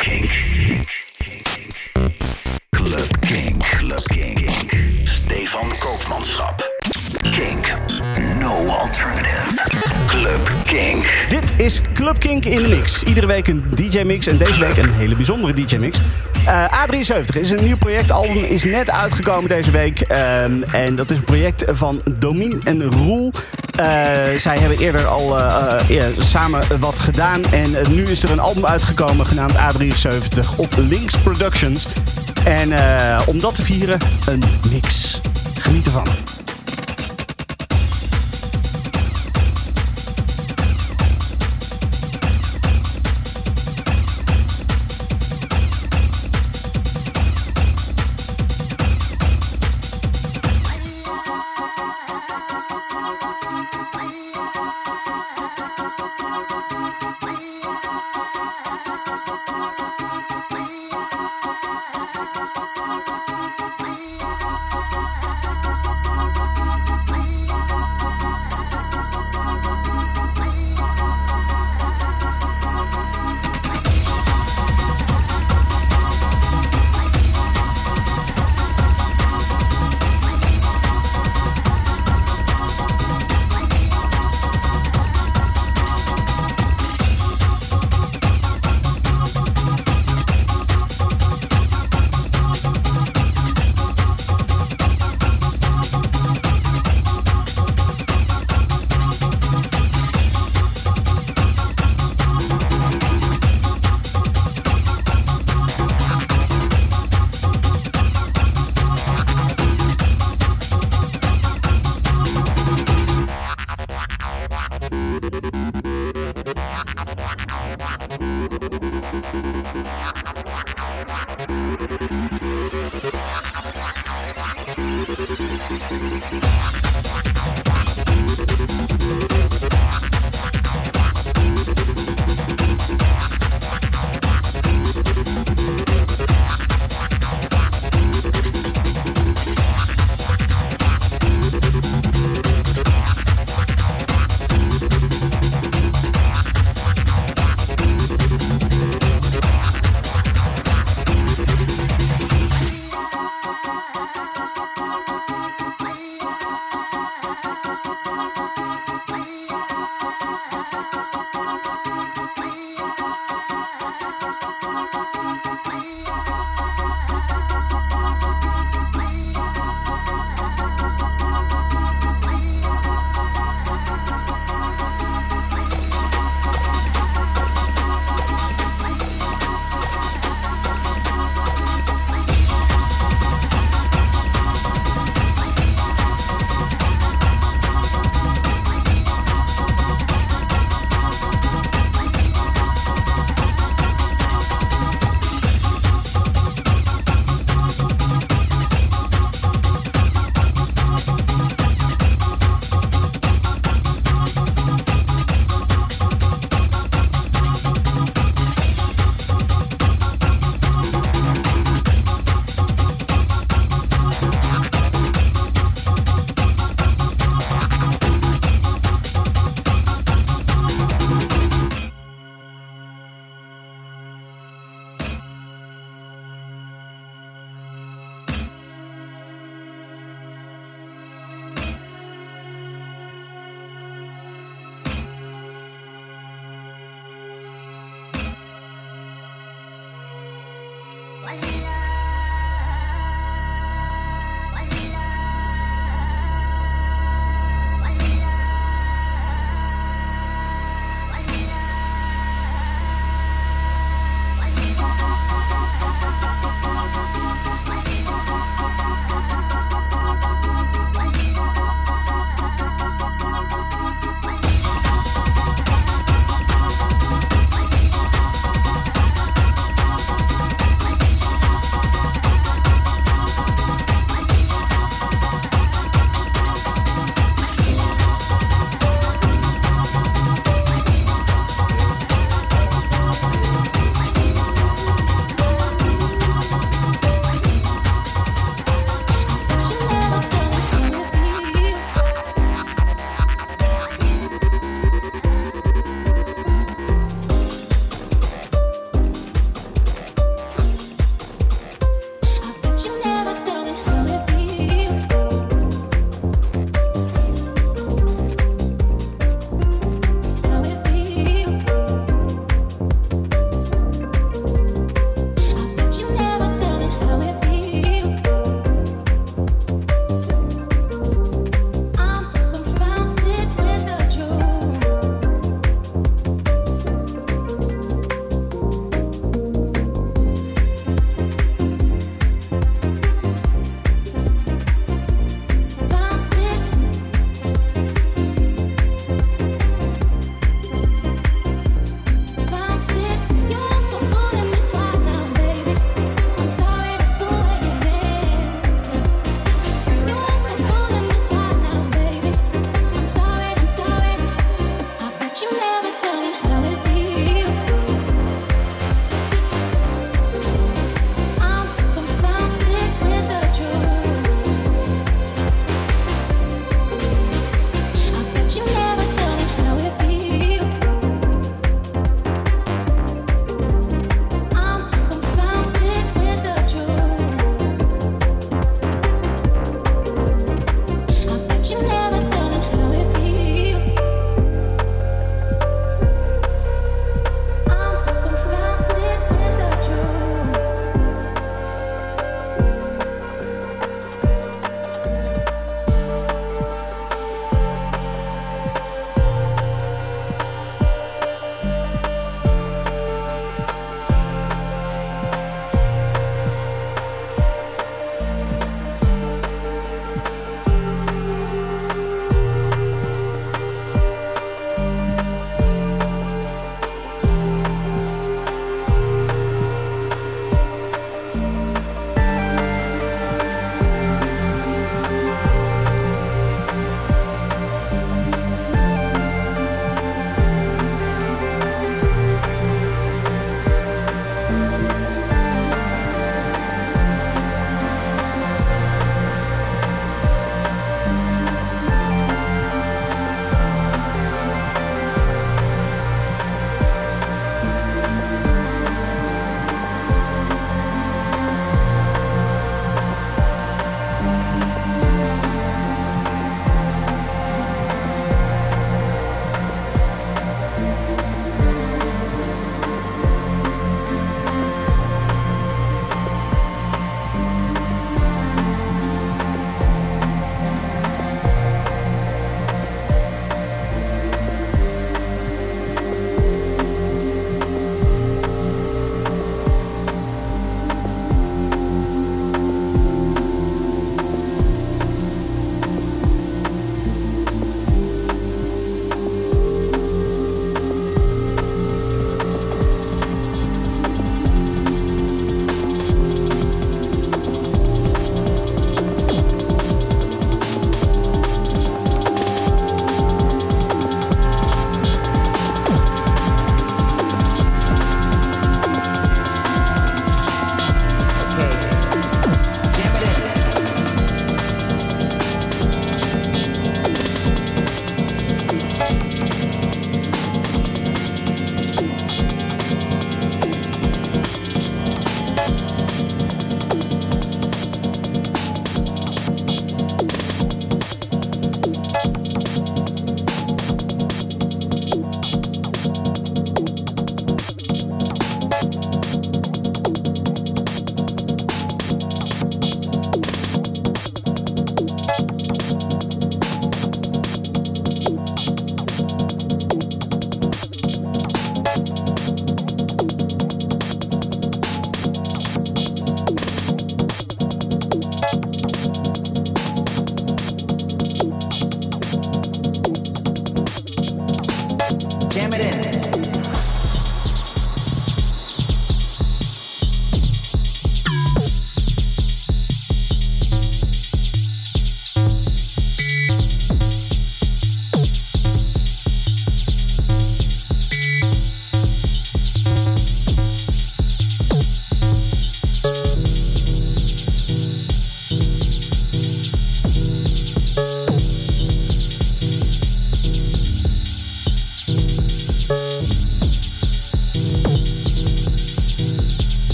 Kink. Club Kink. Club Kink. Stefan Koopmanschap. Kink. No alternative. Club Kink. Dit is Club Kink in de mix. Iedere week een DJ-mix en deze week een hele bijzondere DJ-mix. Eh, A73 is een nieuw projectalbum, is net uitgekomen deze week. Ehm, en dat is een project van Domien en Roel. Eh, zij hebben eerder al eh, eh, samen wat gedaan. En nu is er een album uitgekomen genaamd A73 op Links Productions. En om dat te vieren, een mix. Geniet ervan.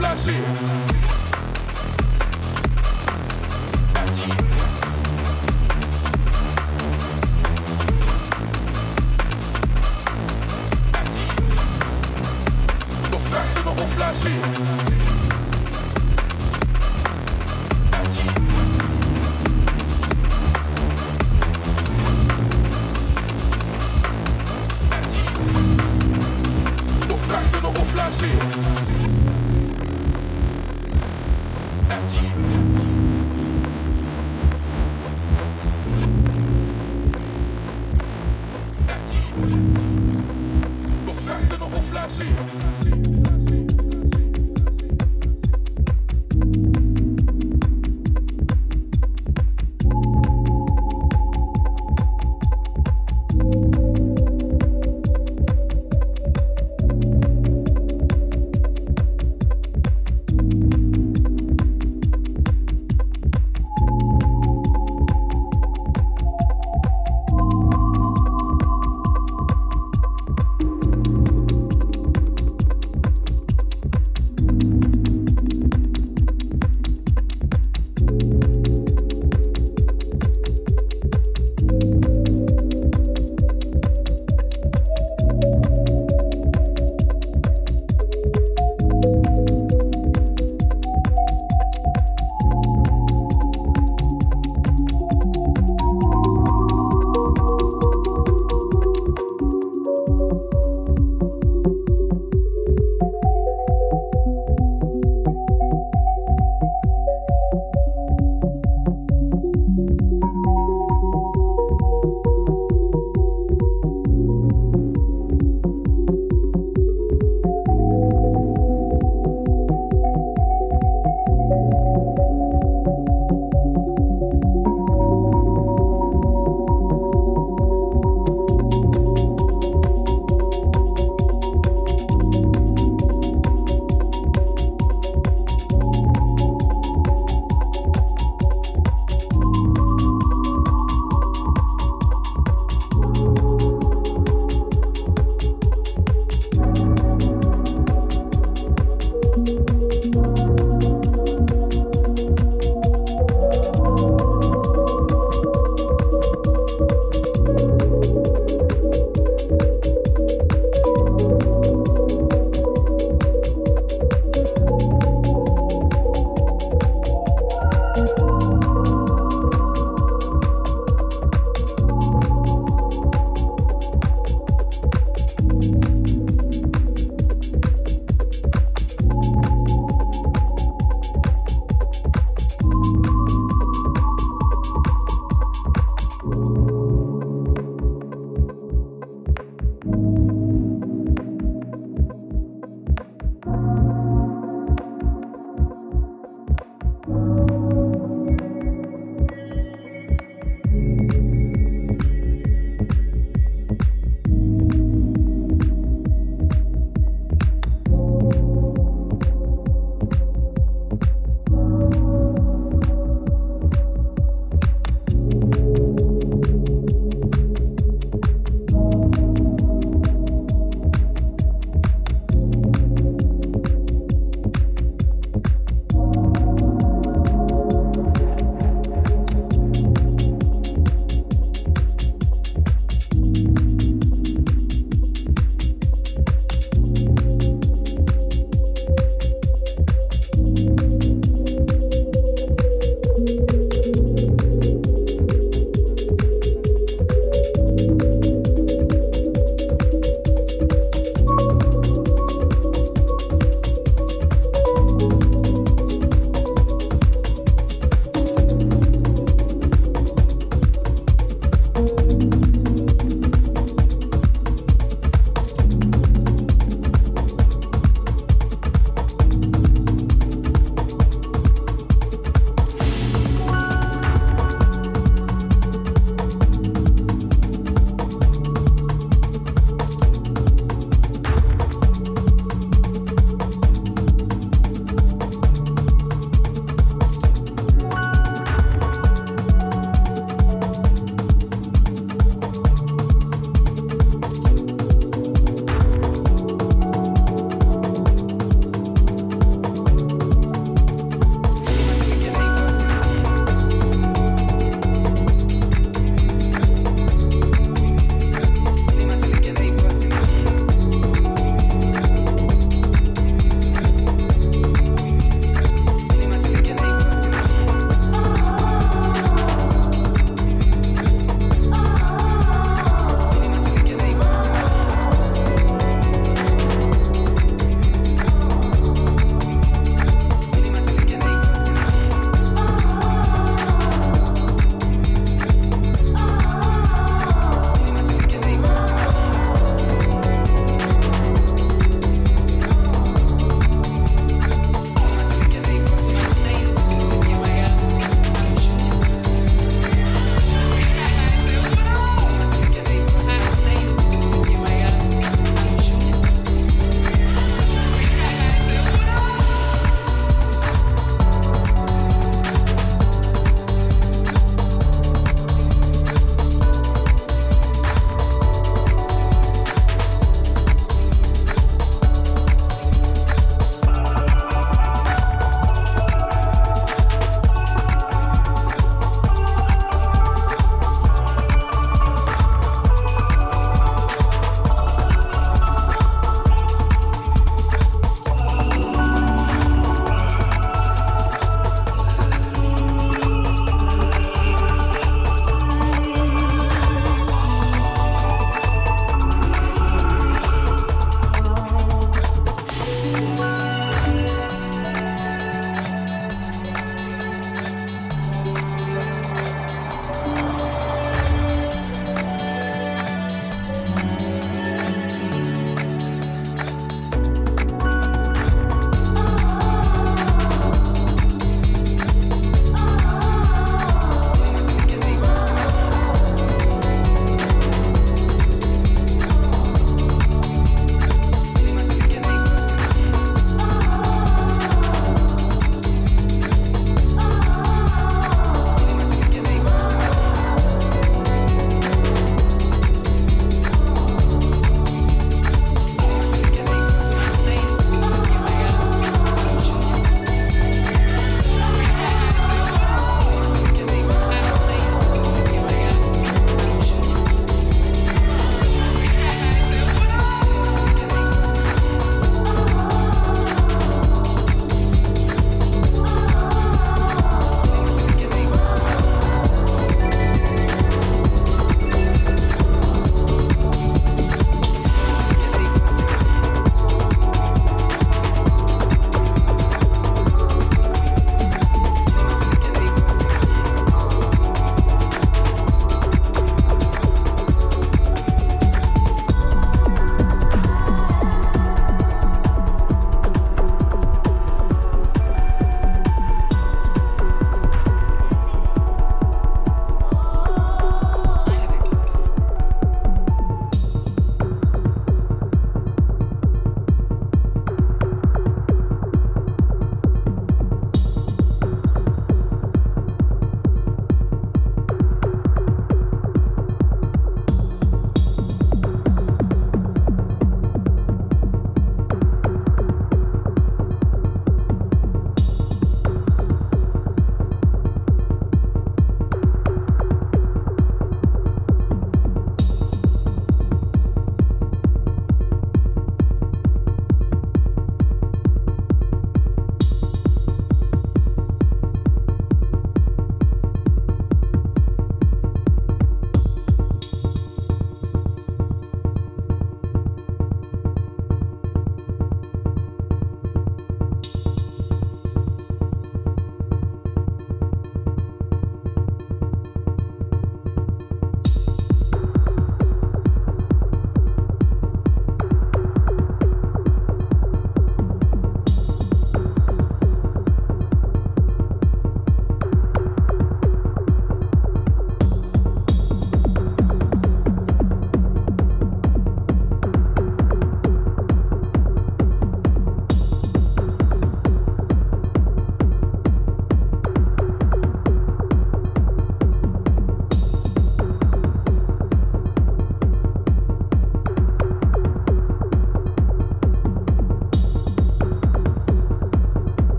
flashy.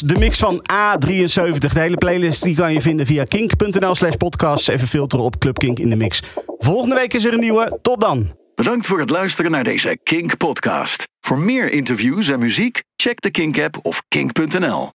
De mix van A73. De hele playlist die kan je vinden via kink.nl slash podcast. Even filteren op Club Kink in de mix. Volgende week is er een nieuwe. Tot dan. Bedankt voor het luisteren naar deze Kink podcast. Voor meer interviews en muziek, check de Kink app of kink.nl.